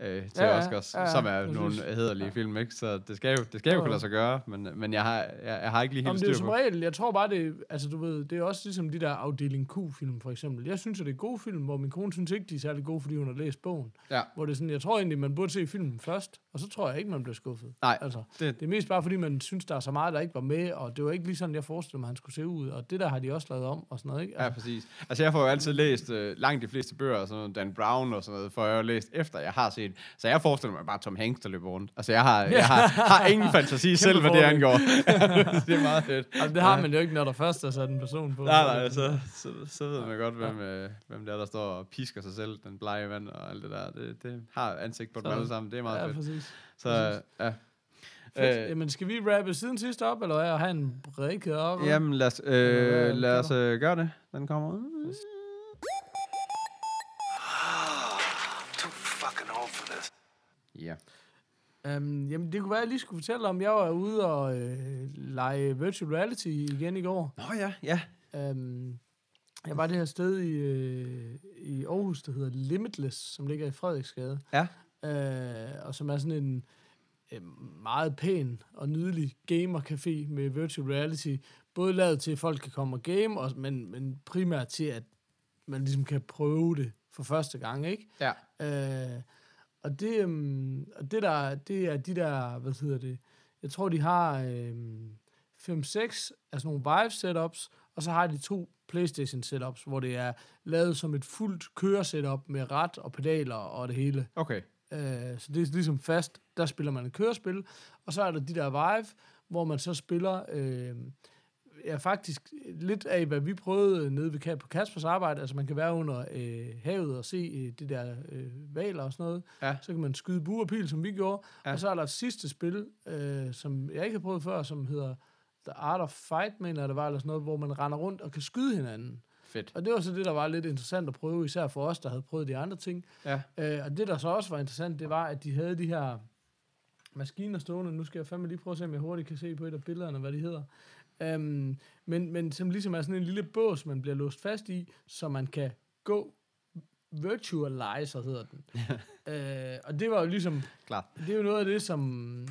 øh, til Ja, ja, Oscars, ja, ja, som er præcis. nogle hederlige film, ikke? Så det skal jo, det skal jo Jo, kunne jo. lade sig gøre, men, men jeg, har, jeg, jeg har ikke lige Jamen, helt det er jo styr som på. regel, jeg tror bare, det, altså du ved, det er også ligesom de der afdeling Q-film, for eksempel. Jeg synes, at det er gode film, hvor min kone synes ikke, de er særlig gode, fordi hun har læst bogen. Ja, Hvor det er sådan, jeg tror egentlig, man burde se filmen først, og så tror jeg ikke, man bliver skuffet. nej, Altså, det, det er mest bare, fordi man synes, der er så meget, der ikke var med, og det var ikke lige sådan, jeg forestillede mig, han skulle se ud, og det der har de også lavet om, og sådan noget, ikke? Ja, Altså, præcis. Altså, jeg får jo altid læst øh, langt de fleste bøger, sådan Dan Brown og sådan noget, for jeg har læst efter, jeg har set. Så jeg forestiller mig bare Tom Hanks, der løber rundt. Altså, jeg har, jeg har, har ingen fantasi selv, hvad det angår. det er meget fedt. altså, det har man jo ikke, når der først er sat en person på. Nej, nej, så, så, så ved man godt, hvem, øh, hvem det er, der står og pisker sig selv, den blege vand og alt det der. Det, det har ansigt på dem alle sammen. Det er meget ja, fedt. præcis. Så, ja. Fedt. Øh, Jamen, skal vi rappe siden sidst op, eller have en brik op? Jamen, lad os, øh, lad os øh, gøre det. Den kommer ud. Ja. Um, jamen, det kunne være, at jeg lige skulle fortælle om, jeg var ude og øh, lege virtual reality igen i går. Nå ja, ja. Um, jeg var det her sted i, øh, i Aarhus, der hedder Limitless, som ligger i Frederiksgade. Ja. Uh, og som er sådan en øh, meget pæn og nydelig gamer-café med virtual reality. Både lavet til, at folk kan komme og game, og, men, men primært til, at man ligesom kan prøve det for første gang, ikke? Ja. Øh, og det, øhm, og det der, det er de der, hvad hedder det, jeg tror, de har øhm, 5-6 af sådan nogle Vive setups, og så har de to Playstation setups, hvor det er lavet som et fuldt køresetup med ret og pedaler og det hele. Okay. Øh, så det er ligesom fast, der spiller man et kørespil, og så er der de der Vive, hvor man så spiller, øh, ja faktisk lidt af, hvad vi prøvede nede ved, på Kaspers arbejde, altså man kan være under øh, havet og se øh, de der øh, valer og sådan noget, Ja. så kan man skyde bue og pil, som vi gjorde, ja. og så er der et sidste spil, øh, som jeg ikke har prøvet før, som hedder The Art of Fight, mener jeg det var, eller sådan noget, hvor man render rundt og kan skyde hinanden. Fedt. Og det var så det, der var lidt interessant at prøve, især for os, der havde prøvet de andre ting. Ja. Øh, og det, der så også var interessant, det var, at de havde de her maskiner stående. Nu skal jeg fandme lige prøve at se, om jeg hurtigt kan se på et af billederne, hvad de hedder. Um, men, men som ligesom er sådan en lille bås, man bliver låst fast i, så man kan gå virtualizer, hedder den. øh, og det var jo ligesom, Klart. det er jo noget af det, som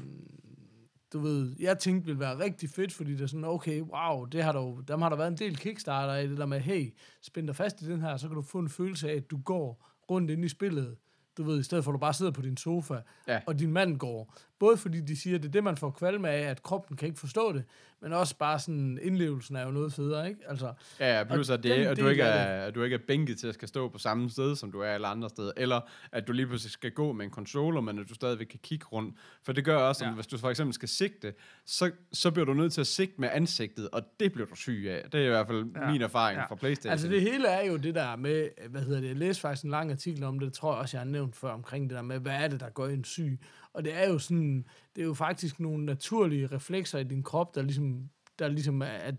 du ved, jeg tænkte ville være rigtig fedt, fordi det er sådan, okay, wow, det har der dem har der været en del Kickstarter i det der med, hey, spænd dig fast i den her, så kan du få en følelse af, at du går rundt ind i spillet. Du ved, i stedet for at du bare sidder på din sofa, Ja. og din mand går. Både fordi de siger, at det er det, man får kvalme af, at kroppen kan ikke forstå det, men også bare sådan, indlevelsen er jo noget federe, ikke? Altså, Ja, ja, plus at, det, at, du ikke er, at du ikke er bænket til at skal stå på samme sted, som du er alle andre steder, eller at du lige pludselig skal gå med en controller, men at du stadigvæk kan kigge rundt. For det gør også, at Ja. hvis du for eksempel skal sigte, så, så bliver du nødt til at sigte med ansigtet, og det bliver du syg af. Det er i hvert fald ja. min erfaring ja. fra Playstation. Altså det hele er jo det der med, hvad hedder det, jeg læste faktisk en lang artikel om det, tror jeg også, jeg har nævnt før, omkring det der med, hvad er det, der gør en syg? Og det er jo sådan, det er jo faktisk nogle naturlige reflekser i din krop, der ligesom, der ligesom er, at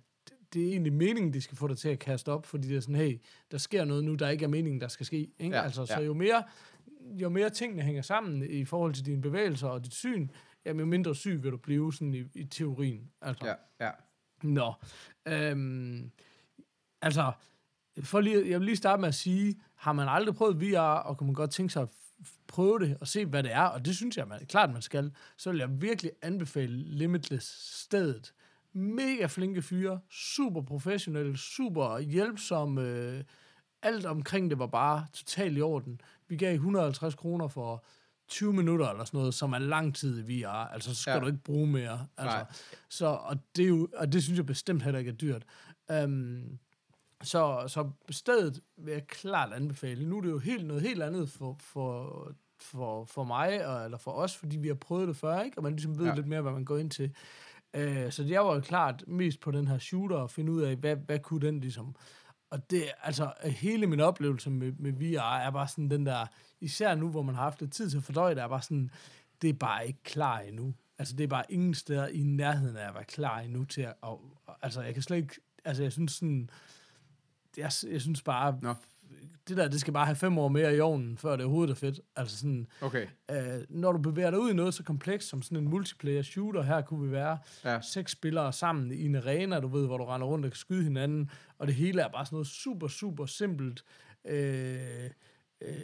det er egentlig meningen, de skal få dig til at kaste op, fordi det er sådan, hey, der sker noget nu, der ikke er meningen, der skal ske. Ikke? Ja, altså, så ja. jo mere, jo mere tingene hænger sammen i forhold til dine bevægelser og dit syn, jamen, jo mindre syg vil du blive sådan i, i teorien. Altså. Ja, ja. Nå. Øhm, altså, for lige, jeg vil lige starte med at sige, har man aldrig prøvet VR, og kunne man godt tænke sig at prøve det og se, hvad det er, og det synes jeg man, klart, man skal, så vil jeg virkelig anbefale Limitless stedet. Mega flinke fyre, super professionelle, super hjælpsomme, øh, alt omkring det var bare totalt i orden. Vi gav 150 kroner for 20 minutter eller sådan noget, som er lang tid i VR. Altså, så skal Ja. ja. du ikke bruge mere. Altså, Nej. så, og, det er jo, og det synes jeg bestemt heller ikke er dyrt. Um, så, så stedet vil jeg klart anbefale. Nu er det jo helt, noget helt andet for, for, for, for mig, og, eller for os, fordi vi har prøvet det før, ikke? og man ligesom ved Ja. lidt mere, hvad man går ind til. Uh, så jeg var jo klart mest på den her shooter, og finde ud af, hvad, hvad kunne den ligesom... Og det, altså, hele min oplevelse med, med VR er bare sådan den der, især nu, hvor man har haft lidt tid til at fordøje det, er bare sådan, det er bare ikke klar endnu. Altså, det er bare ingen steder i nærheden af at være klar endnu til at, og, altså, jeg kan slet ikke, altså, jeg synes sådan, jeg, jeg synes bare, Nå. det der, det skal bare have fem år mere i ovnen, før det overhovedet er fedt. Altså sådan, Okay. øh, når du bevæger dig ud i noget så komplekst som sådan en multiplayer shooter, her kunne vi være Ja. seks spillere sammen i en arena, du ved, hvor du render rundt og kan skyde hinanden, og det hele er bare sådan noget super, super simpelt, øh, øh,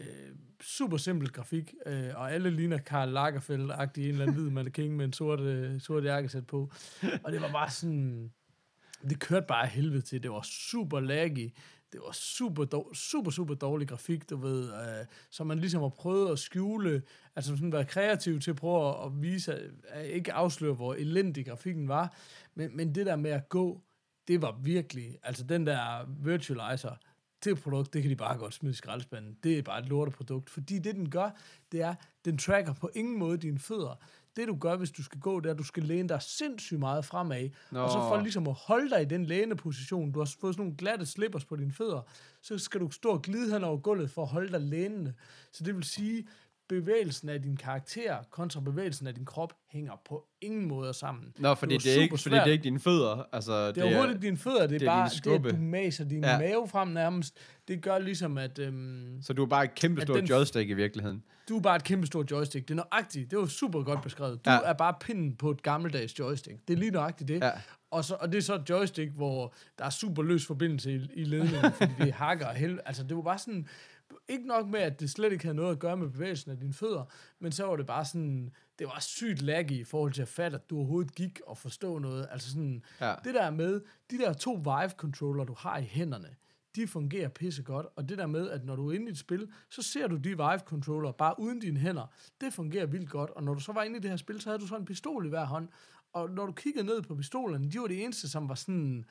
super simpelt grafik, øh, og alle ligner Karl Lagerfeld-agtig en eller anden hvid mannequin med en sort, øh, sort jakkesæt på. Og det var bare sådan, det kørte bare af helvede til. Det var super laggy. Det var super, dår, super, super dårlig grafik, du ved. Øh, så man ligesom har prøvet at skjule, altså sådan være kreativ til at prøve at, at vise, at ikke afsløre, hvor elendig grafikken var. Men, men det der med at gå, det var virkelig, altså den der virtualizer, det produkt, det kan de bare godt smide i skraldespanden. Det er bare et lorteprodukt, fordi det den gør, det er, den tracker på ingen måde dine fødder. Det du gør, hvis du skal gå, det er, at du skal læne dig sindssygt meget fremad, Nå. og så for ligesom at holde dig i den læneposition, du har fået sådan nogle glatte slippers på dine fødder, så skal du stå og glide hen over gulvet for at holde dig lænende. Så det vil sige, bevægelsen af din karakter kontra bevægelsen af din krop hænger på ingen måde sammen. Nå, fordi var det, er ikke, fordi det er ikke dine fødder. Altså, Det er overhovedet ikke dine fødder, det er, det er bare det, at du maser din Ja. mave frem nærmest. Det gør ligesom, at øhm, Så du er bare et kæmpe At stort den- joystick i virkeligheden. du er bare et kæmpe stort joystick. Det er nøjagtigt. Det var super godt beskrevet. Du Ja. ja. er bare pinden på et gammeldags joystick. Det er lige nøjagtigt det. Ja. Og, så, og det er så et joystick, hvor der er super løs forbindelse i, i ledningen, fordi det hakker og helvede. Altså, det var bare sådan... Ikke nok med, at det slet ikke havde noget at gøre med bevægelsen af dine fødder, men så var det bare sådan... Det var sygt laggy i forhold til at fatte, at du overhovedet gik og forstå noget. Altså sådan... Ja. Det der med, de der to Vive-controller, du har i hænderne, de fungerer pisse godt, og det der med, at når du er inde i et spil, så ser du de Vive-controller bare uden dine hænder. Det fungerer vildt godt, og når du så var inde i det her spil, så havde du så en pistol i hver hånd, og når du kiggede ned på pistolerne, de var det eneste, som var sådan...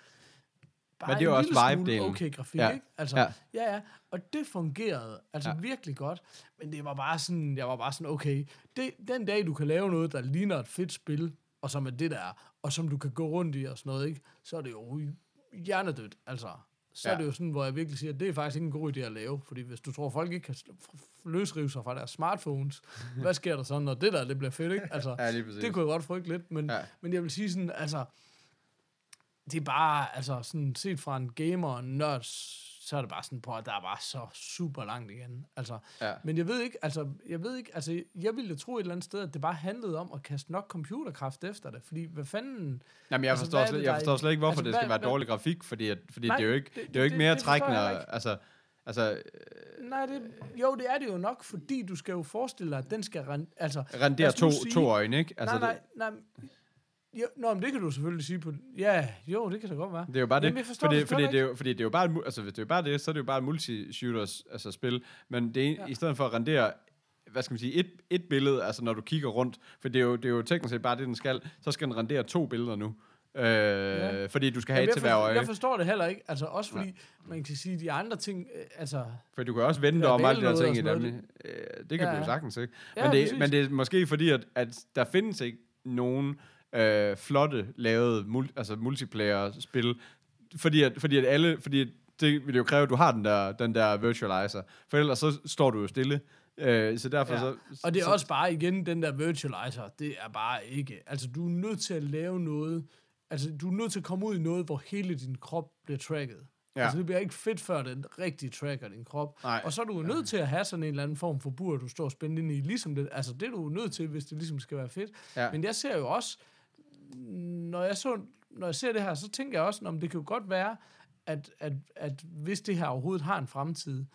Bare Men det er jo en også lille smule Vive-delen. Okay grafik, Ja. ikke? Altså, Ja. ja. ja. Og det fungerede altså Ja. virkelig godt. Men det var bare sådan, jeg var bare sådan, okay, det, den dag du kan lave noget, der ligner et fedt spil, og som er det der, og som du kan gå rundt i og sådan noget, ikke? så er det jo hjernedødt, altså. Så Ja. er det jo sådan, hvor jeg virkelig siger, at det er faktisk ikke en god idé at lave, fordi hvis du tror, at folk ikke kan løsrive sig fra deres smartphones, hvad sker der så, når det der, det bliver fedt, ikke? Altså, Ja, det kunne jeg godt frygte lidt, men, ja. men jeg vil sige sådan, altså, det er bare, altså sådan set fra en gamer og nørd, så er det bare sådan på, at der er bare så super langt igen. Altså, Ja. Men jeg ved ikke, altså, jeg ved ikke, altså, jeg ville tro et eller andet sted, at det bare handlede om at kaste nok computerkraft efter det, fordi hvad fanden... Jamen, jeg Altså, forstår, hvad slet, det, jeg forstår slet ikke, hvorfor altså, det skal hvad- være hvad- dårlig grafik, fordi, at, fordi Nej, det er jo ikke, det- det, er jo ikke det- mere det trækkende. heller ikke. Altså, altså Nej, det, jo, det er det jo nok, fordi du skal jo forestille dig, at den skal rende, altså... rendere to, sige- to øjne, ikke? Altså, nej, nej, nej. Jo, nå, men det kan du selvfølgelig sige på... Ja, jo, det kan da godt være. Det er jo bare det, Jamen, forstår fordi, det fordi, det er jo, fordi det er jo bare, et altså hvis det er bare det, så er det jo bare et multi-shooters altså spil, men det er, ja. Ja. i stedet for at rendere hvad skal man sige, et, et billede, altså når du kigger rundt, for det er jo, det er jo teknisk set bare det, den skal, så skal den rendere to billeder nu. Øh, ja. Fordi du skal have Jamen, et til hver øje. jeg forstår det heller ikke. Altså også fordi, man kan sige, de andre ting, øh, altså... For du kan også vente Ja, om alt det der ting i dem. Øh, det kan Ja, du jo ja. sagtens, ikke? Ja, men, det, præcis. men det er måske fordi, at, at der findes ikke nogen øh, flotte lavet mul- altså multiplayer-spil, fordi at, fordi at alle, fordi at det vil jo kræve, at du har den der, den der virtualizer, for ellers så står du jo stille. Øh, så derfor Ja. så... Og det er så, også bare igen, den der virtualizer, det er bare ikke... Altså, du er nødt til at lave noget... Altså, du er nødt til at komme ud i noget, hvor hele din krop bliver tracket. Ja. Altså, det bliver ikke fedt, før den rigtig tracker din krop. Nej. Og så er du jo nødt til at have sådan en eller anden form for bur, du står spændt ind i. Ligesom det, altså, det er du nødt til, hvis det ligesom skal være fedt. Ja. Men jeg ser jo også, når jeg, så, når jeg ser det her, så tænker jeg også, om det kan jo godt være, at, at, at hvis det her overhovedet har en fremtid,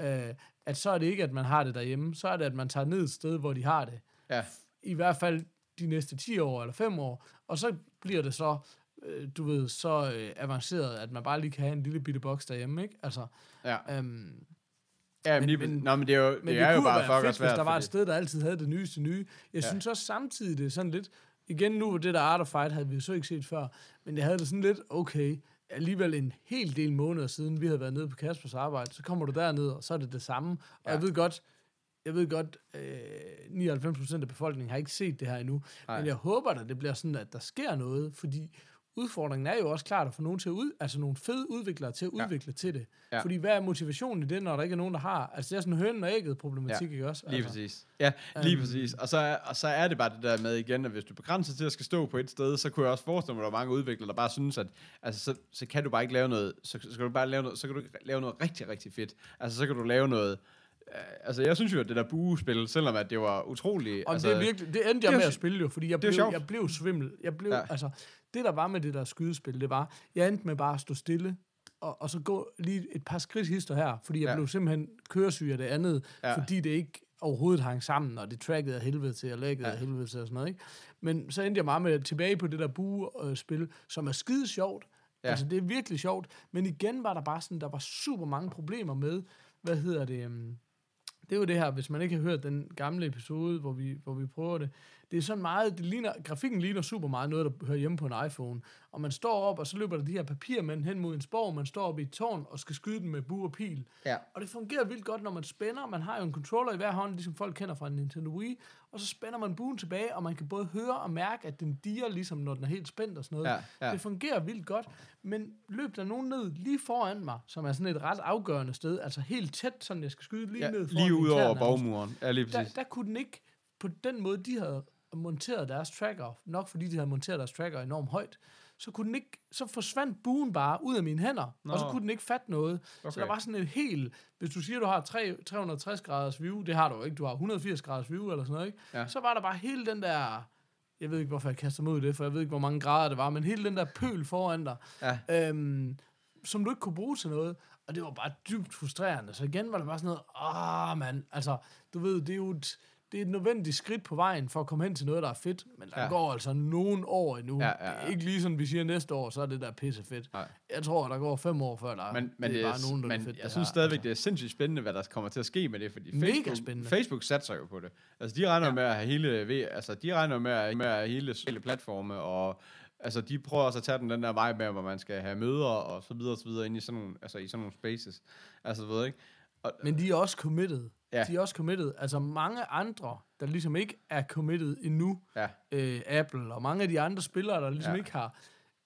øh, at så er det ikke, at man har det derhjemme, så er det, at man tager ned et sted, hvor de har det. ja. I hvert fald de næste 10 år eller 5 år, og så bliver det så, øh, du ved, så øh, avanceret, at man bare lige kan have en lille bitte boks derhjemme, ikke? Altså, ja. øhm, ja men, men- lige, men- Nå, men det er jo, men det er jo bare svært. hvis der var et fordi- sted, der altid havde det nyeste nye. Jeg ja. synes også samtidig, det er sådan lidt... Igen nu, det der Art of Fight havde vi jo så ikke set før, men jeg havde det sådan lidt, okay, alligevel en hel del måneder siden, vi havde været nede på Kaspers arbejde, så kommer du derned, og så er det det samme. Og Ja. jeg ved godt, jeg ved godt, øh, 99% af befolkningen har ikke set det her endnu, Nej. men jeg håber at det bliver sådan, at der sker noget, fordi udfordringen er jo også klart at få nogen til at ud, altså nogle fede udviklere til at Ja. udvikle til det. Ja. Fordi hvad er motivationen i det, når der ikke er nogen, der har? Altså det er sådan en høn og ægget problematik, Ja. ikke også? Lige altså. præcis. Ja, lige Øhm. præcis. Og så, er, og så er det bare det der med igen, at hvis du begrænser til at skal stå på et sted, så kunne jeg også forestille mig, at der er mange udviklere, der bare synes, at altså, så, så kan du bare ikke lave noget, så, så kan du bare lave noget, så kan du lave noget rigtig, rigtig fedt. Altså, så kan du lave noget, øh, altså, jeg synes jo, at det der buespil, selvom at det var utroligt... Og altså, det, er virkelig, det endte det jeg er med at spille jo, fordi jeg det blev, jeg blev svimmel. Jeg blev, ja. altså, det der var med det der skydespil, det var, jeg endte med bare at stå stille, og, og så gå lige et par skridt hister her, fordi jeg Ja. blev simpelthen køresyg af det andet, Ja. fordi det ikke overhovedet hang sammen, og det trackede af helvede til, og læggede Ja. af helvede til, og sådan noget, ikke? Men så endte jeg meget med tilbage på det der bue-spil, som er skide sjovt. Ja. Altså, det er virkelig sjovt. Men igen var der bare sådan, der var super mange problemer med, hvad hedder det, um, det er jo det her, hvis man ikke har hørt den gamle episode, hvor vi, hvor vi prøver det. Det er sådan meget, det ligner, grafikken ligner super meget noget, der hører hjemme på en iPhone. Og man står op, og så løber der de her papirmænd hen mod en spor, man står op i et tårn og skal skyde dem med bue og pil. Ja. Og det fungerer vildt godt, når man spænder. Man har jo en controller i hver hånd, ligesom folk kender fra en Nintendo Wii. Og så spænder man buen tilbage, og man kan både høre og mærke, at den diger, ligesom når den er helt spændt og sådan noget. Ja, ja. Det fungerer vildt godt. Men løb der nogen ned lige foran mig, som er sådan et ret afgørende sted, altså helt tæt, sådan jeg skal skyde lige ja, ned foran lige ud over bagmuren. Ja, lige der, præcis. der kunne den ikke, på den måde, de havde monteret deres tracker, nok fordi de havde monteret deres tracker enormt højt, så kunne den ikke, så forsvandt buen bare ud af mine hænder, Nå. og så kunne den ikke fatte noget. Okay. Så der var sådan et helt, hvis du siger, du har 3, 360 graders view, det har du ikke, du har 180 graders view eller sådan noget, ikke? Ja. Så var der bare hele den der, jeg ved ikke, hvorfor jeg kaster mig ud i det, for jeg ved ikke, hvor mange grader det var, men hele den der pøl foran dig, Ja. øhm, som du ikke kunne bruge til noget. Og det var bare dybt frustrerende. Så igen var det bare sådan noget, ah mand, altså, du ved, det er jo et, det er et nødvendigt skridt på vejen for at komme hen til noget, der er fedt, men der Ja. går altså nogen år endnu. Ja, ja, ja. Det er ikke lige sådan, vi siger næste år, så er det der pisse fedt. Nej. Jeg tror, der går fem år før der Men, men, det er bare nogen, der men er fedt. jeg synes her. stadigvæk, Altså, det er sindssygt spændende, hvad der kommer til at ske med det, fordi Mega Facebook, spændende. Facebook satser jo på det. Altså, de regner ja. Med at have hele, altså, de regner med at, med at have hele sociale platforme, og altså, de prøver også at tage den, den der vej med, hvor man skal have møder, og så videre, og så videre, ind i sådan nogle, altså, i sådan nogle spaces. Altså, ved ikke? Og, Men de er også committed. Ja. De er også committed. Altså mange andre, der ligesom ikke er committed endnu, ja, øh, Apple og mange af de andre spillere, der ligesom Ja. ikke har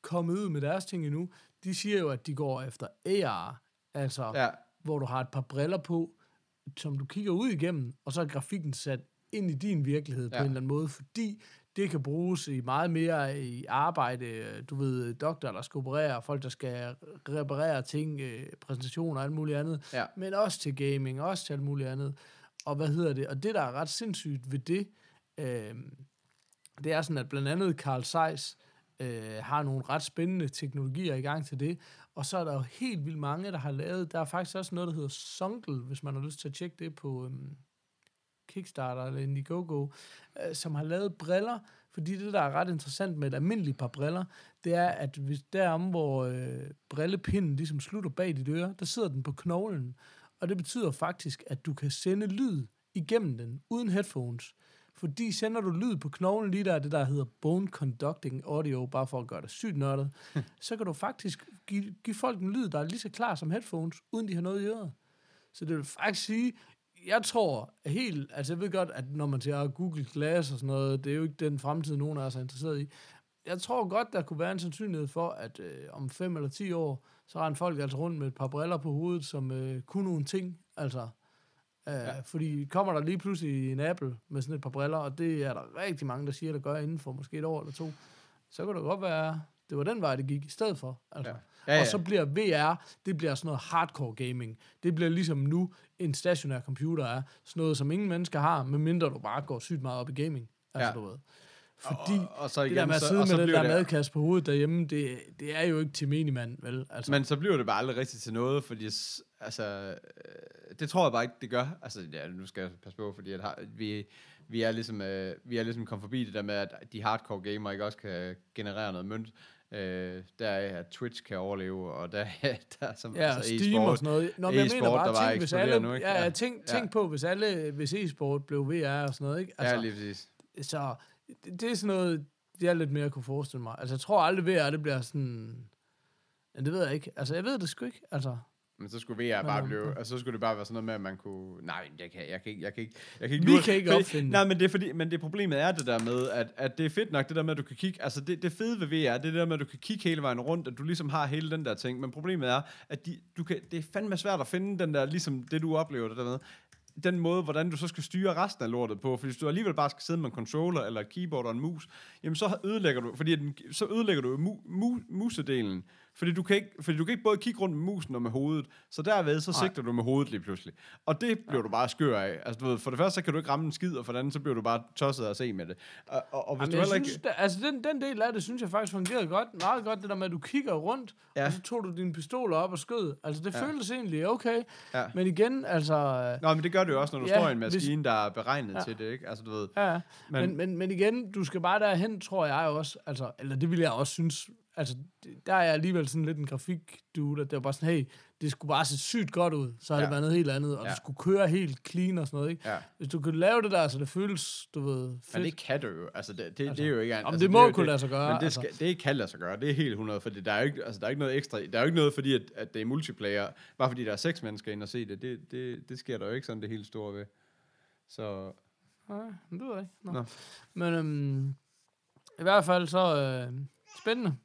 kommet ud med deres ting endnu, de siger jo, at de går efter AR, altså ja, hvor du har et par briller på, som du kigger ud igennem, og så er grafikken sat ind i din virkelighed. Ja. på en eller anden måde, fordi det kan bruges i meget mere i arbejde, du ved, doktorer, der skal operere, folk, der skal reparere ting, øh, præsentationer og alt muligt andet, Ja. men også til gaming, også til alt muligt andet. Og hvad hedder det? Og det, der er ret sindssygt ved det, øh, det er sådan, at blandt andet Carl Zeiss øh, har nogle ret spændende teknologier i gang til det, og så er der jo helt vildt mange, der har lavet, der er faktisk også noget, der hedder Sungle, hvis man har lyst til at tjekke det på øhm, Kickstarter eller Indiegogo, øh, som har lavet briller, fordi det, der er ret interessant med et almindeligt par briller, det er, at hvis derom, hvor øh, brillepinden ligesom slutter bag dit øre, der sidder den på knoglen, og det betyder faktisk, at du kan sende lyd igennem den, uden headphones. Fordi sender du lyd på knoglen lige der, det der hedder bone conducting audio, bare for at gøre det sygt nørdet, så kan du faktisk give, give folk en lyd, der er lige så klar som headphones, uden de har noget i øret. Så det vil faktisk sige, jeg tror helt, altså jeg ved godt, at når man siger Google Glass og sådan noget, det er jo ikke den fremtid, nogen af os er interesseret i. Jeg tror godt, der kunne være en sandsynlighed for, at øh, om 5 eller 10 år, så render folk altså rundt med et par briller på hovedet, som øh, kunne nogle ting, altså. Øh, ja. Fordi kommer der lige pludselig en Apple med sådan et par briller, og det er der rigtig mange, der siger, der gør inden for måske et år eller to, så kan det godt være, det var den vej, det gik i stedet for. Altså. Ja. Ja. Ja. Og så bliver VR, det bliver sådan noget hardcore gaming. Det bliver ligesom nu en stationær computer er. Sådan noget, som ingen mennesker har, medmindre du bare går sygt meget op i gaming. Altså, Ja. du ved. Fordi og, og så det igen, der med at så, sidde så med den bliver der det, madkasse på hovedet derhjemme, det, det er jo ikke til menigmand, vel? Altså, Men så bliver det bare aldrig rigtigt til noget, fordi altså, øh, det tror jeg bare ikke, det gør. Altså, ja, nu skal jeg passe på, fordi at vi, vi, er ligesom, øh, vi er ligesom kommet forbi det der med, at de hardcore gamer ikke også kan generere noget mønt. Øh, der er, at Twitch kan overleve, og der, der er som Ja, altså, Steam og sådan noget. Nå, men jeg mener e-sport, der bare, tænk, hvis alle, nu, ikke? ja, Ja. tænk, Ja. tænk på, hvis alle, hvis e-sport blev VR og sådan noget, ikke? Altså, ja, lige præcis. så det, det er sådan noget, er lidt mere kunne forestille mig. Altså, jeg tror aldrig VR, det bliver sådan... Ja, det ved jeg ikke. Altså, jeg ved det sgu ikke. Altså, Men så skulle VR bare blive, øh, altså, så skulle det bare være sådan noget med, at man kunne, nej, jeg kan, jeg kan ikke, jeg kan ikke, jeg kan ikke Vi lure- kan ikke fordi, opfinde. Nej, men det er fordi, men det problemet er det der med, at, at det er fedt nok, det der med, at du kan kigge, altså det, det fede ved VR, det er det der med, at du kan kigge hele vejen rundt, at du ligesom har hele den der ting, men problemet er, at de, du kan, det er fandme svært at finde den der, ligesom det du oplever det der med, den måde, hvordan du så skal styre resten af lortet på, fordi hvis du alligevel bare skal sidde med en controller eller et keyboard og en mus, jamen så ødelægger du, fordi den, så ødelægger du mu, mu, musedelen, fordi du, kan ikke, fordi du kan ikke både kigge rundt med musen og med hovedet, så derved så sigter du med hovedet lige pludselig. Og det bliver du bare skør af. Altså, du ved, for det første, så kan du ikke ramme en skid, og for det andet, så bliver du bare tosset af at se med det. Og, og, og hvis Jamen, du jeg heller ikke... synes, der, altså den, den del af det, synes jeg faktisk fungerede godt, meget godt, det der med, at du kigger rundt, Ja. ja. og så tog du dine pistoler op og skød. Altså, det Ja. ja. føltes egentlig okay. Ja. Men igen, altså... Nå, men det gør du jo også, når du Ja, står i en hvis- maskine, der er beregnet Ja. til det, ikke? Altså, du ved... Ja, Men- men, men, men, igen, du skal bare derhen, tror jeg også, altså, eller det vil jeg også synes, altså, det- der er jeg alligevel sådan lidt en grafik dude, at det var bare sådan, hey, det skulle bare se sygt godt ud, så har Ja. det været noget helt andet, og Ja. det skulle køre helt clean og sådan noget, ikke? Ja. Hvis du kunne lave det der, så det føles, du ved, fedt. Men det kan du jo. Altså, det, det, Altså, det er jo ikke... Altså, det må er jo kunne lade sig gøre, Men det, altså. skal, det kan lade sig gøre. Det er helt 100, for der er jo ikke, altså, der er ikke noget ekstra. Der er jo ikke noget, fordi at, at det er multiplayer. Bare fordi der er seks mennesker ind og se det. Det, det, det sker der jo ikke sådan det helt store ved. Så Nej, det ved jeg ikke. Nå. Nå. Men øhm, i hvert fald så øh, spændende.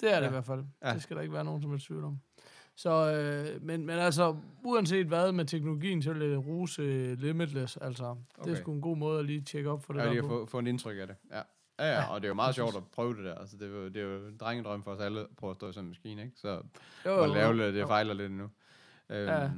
Det er det Ja. i hvert fald. Ja. Ja. Det skal der ikke være nogen som helst tvivl om. Så, øh, men, men altså, uanset hvad med teknologien, så vil jeg rose øh, Limitless. Altså, okay. det er sgu en god måde at lige tjekke op for det jeg der lige få, få en indtryk af det. Ja. Ja, ja, Ja, og det er jo meget sjovt at prøve det der. Altså, det, er jo, det er jo en drengedrøm for os alle at prøve at stå i sådan en maskine, ikke? Så Jo, jo, lavligt, at det fejler lidt nu. Øhm, Ja.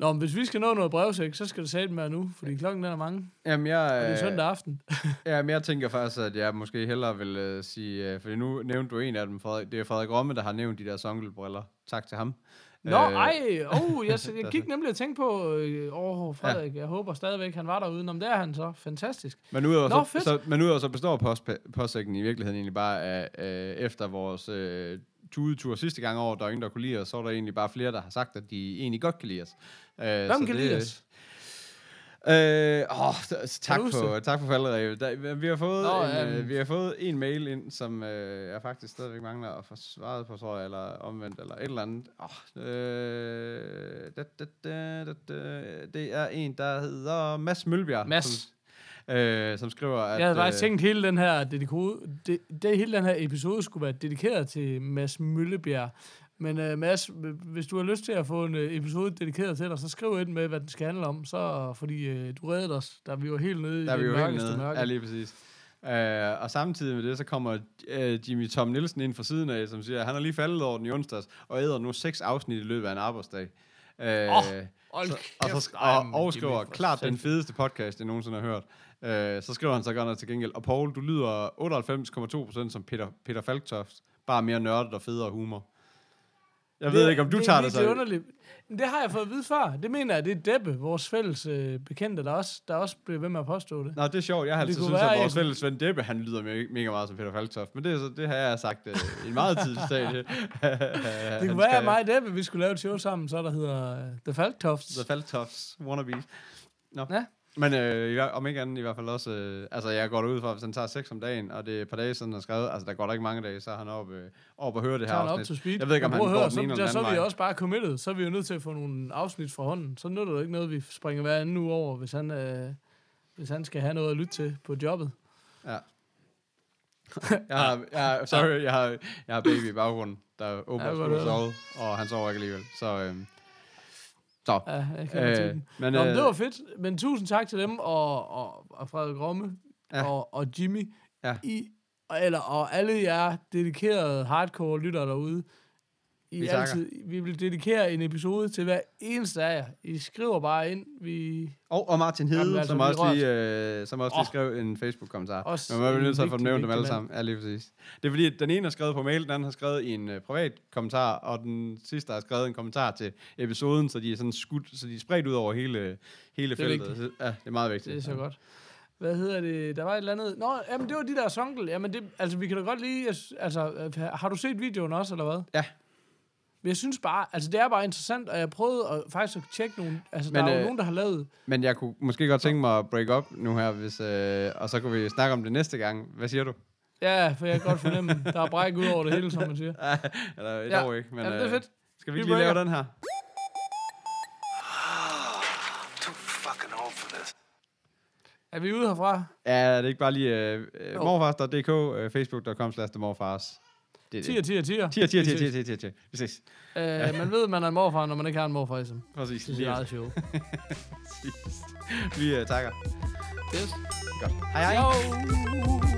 Nå, men hvis vi skal nå noget brevsæk, så skal det sætte med nu, fordi klokken den er mange, Jamen, jeg, og det er øh, søndag aften. Ja, men jeg tænker faktisk, at jeg måske hellere vil uh, sige, uh, fordi nu nævnte du en af dem, Frederik, det er Frederik Romme, der har nævnt de der songelbriller. Tak til ham. Nå, Øh, ej, oh, jeg, jeg gik nemlig og tænkte på øh, over Frederik. Jeg håber stadigvæk, han var derude. Om det er han så. Fantastisk. Men udover, Nå, så, fedt. så, men udover så består post, postsækken i virkeligheden egentlig bare af, øh, efter vores øh, tudetur sidste gang over, der er ingen, der kunne lide os, så er der egentlig bare flere, der har sagt, at de egentlig godt kan lide os. Øh, Hvem så kan det- lide os? Øh, åh, tak, for, tak for falderevet. Der, vi, har fået Nå, en, øh, vi har fået en mail ind, som øh, jeg faktisk stadigvæk mangler at få svaret på, tror jeg, eller omvendt, eller et eller andet. Oh, øh, da, da, da, da, da, det er en, der hedder Mads Mølbjerg. Mads. Som, øh, som skriver, at... Jeg havde faktisk øh, tænkt, hele den her dediko- det, det, hele den her episode skulle være dedikeret til Mads Møllebjerg. Men uh, Mads, hvis du har lyst til at få en uh, episode dedikeret til dig, så skriv ind med, hvad den skal handle om. Så, fordi uh, du reddede os, da vi var helt nede Der er i vi det mørkeste mørke. Ja, lige præcis. Uh, og samtidig med det, så kommer uh, Jimmy Tom Nielsen ind fra siden af, som siger, at han har lige faldet over den i onsdags, og æder nu seks afsnit i løbet af en arbejdsdag. Åh, hold så, og, så, og, og Jimmy, skriver, klart den fedeste podcast, jeg nogensinde har hørt. Uh, så skriver han så godt nok til gengæld, og Paul, du lyder 98,2% som Peter, Peter Falktoft, bare mere nørdet og federe humor. Jeg ved ikke, om du det, tager det, det Det, er så... underligt. Det har jeg fået at vide før. Det mener jeg, det er Deppe, vores fælles øh, bekendte, der også, der også bliver ved med at påstå det. Nå, det er sjovt. Jeg har Det altid synes, at være vores en- fælles ven Deppe, han lyder me- mega meget som Peter Falktoft. Men det, så, det har jeg sagt uh, i en meget tidlig stadie. Det kunne være, at mig og Deppe, vi skulle lave et show sammen, så der hedder uh, The Falktofts. The Falktofts wannabes. Nå. Ja. Men øh, i om ikke andet i hvert fald også, øh, altså jeg går ud fra, hvis han tager 6 om dagen, og det er et par dage siden, han har skrevet, altså der går der ikke mange dage, så er han oppe, øh, oppe og høre det her han op afsnit. to speed. Jeg ved ikke, om han går høre, den så, ene eller den så er vi også bare committed. Så er vi jo nødt til at få nogle afsnit fra hånden. Så nytter det ikke noget, vi springer hver anden uge over, hvis han, øh, hvis han skal have noget at lytte til på jobbet. Ja. jeg har, jeg sorry, jeg har, jeg har baby i baggrunden, der åbner Ja, skulle sove, og han sover ikke alligevel. Så, øh, så. Ja, jeg kan Øh, men, Nå, men øh, det var fedt. Men tusind tak til dem og, og, og Frederik Romme Ja. og, og Jimmy. Ja. I, og- eller, og alle jer dedikerede hardcore lyttere derude. I Vi takker. altid, vi vil dedikere en episode til hver eneste af jer. I skriver bare ind. Vi Og, og Martin Hede, Jamen, altså, som, også lige, øh, som også lige Åh. skrev en Facebook-kommentar. Også Men man er nødt til at få vigtig, nævnt dem alle sammen. Ja, lige præcis. Det er fordi, at den ene har skrevet på mail, den anden har skrevet i en uh, privat kommentar, og den sidste har skrevet en kommentar til episoden, så de er sådan skudt, så de er spredt ud over hele, hele Det feltet. vigtigt. Ja, det er meget vigtigt. Det er så godt. Hvad hedder det? Der var et eller andet... Nå, jamen det var de der sonkel. Jamen det, altså vi kan da godt s- Altså, øh, har du set videoen også, eller hvad? Ja. Men jeg synes bare... Altså det er bare interessant, og jeg prøvede at, faktisk at tjekke nogle... Altså Men, der er jo øh, nogen, der har lavet... Men jeg kunne måske godt tænke mig at break up nu her, hvis, øh, og så kunne vi snakke om det næste gang. Hvad siger du? Ja, for jeg kan godt fornemme, der er bræk ud over det hele, som man siger. Eller et Ja. år ikke. Men, Jamen, det er øh, fedt. Skal vi Vi ikke lige lave den her? Too fucking old for this. Er vi ude herfra? Ja, det er ikke bare lige øh, øh, morfars.dk, øh, facebook.com slash morfars. Det er 10 det. 10 10. 10 10 10 10 10 10 10. Præcis. Øh, man ved, man er en morfar, når man ikke har en morfar i sig. Præcis. Til sit Lige eget show. præcis. Vi øh, takker. Yes. Godt. Hej hej. Jo.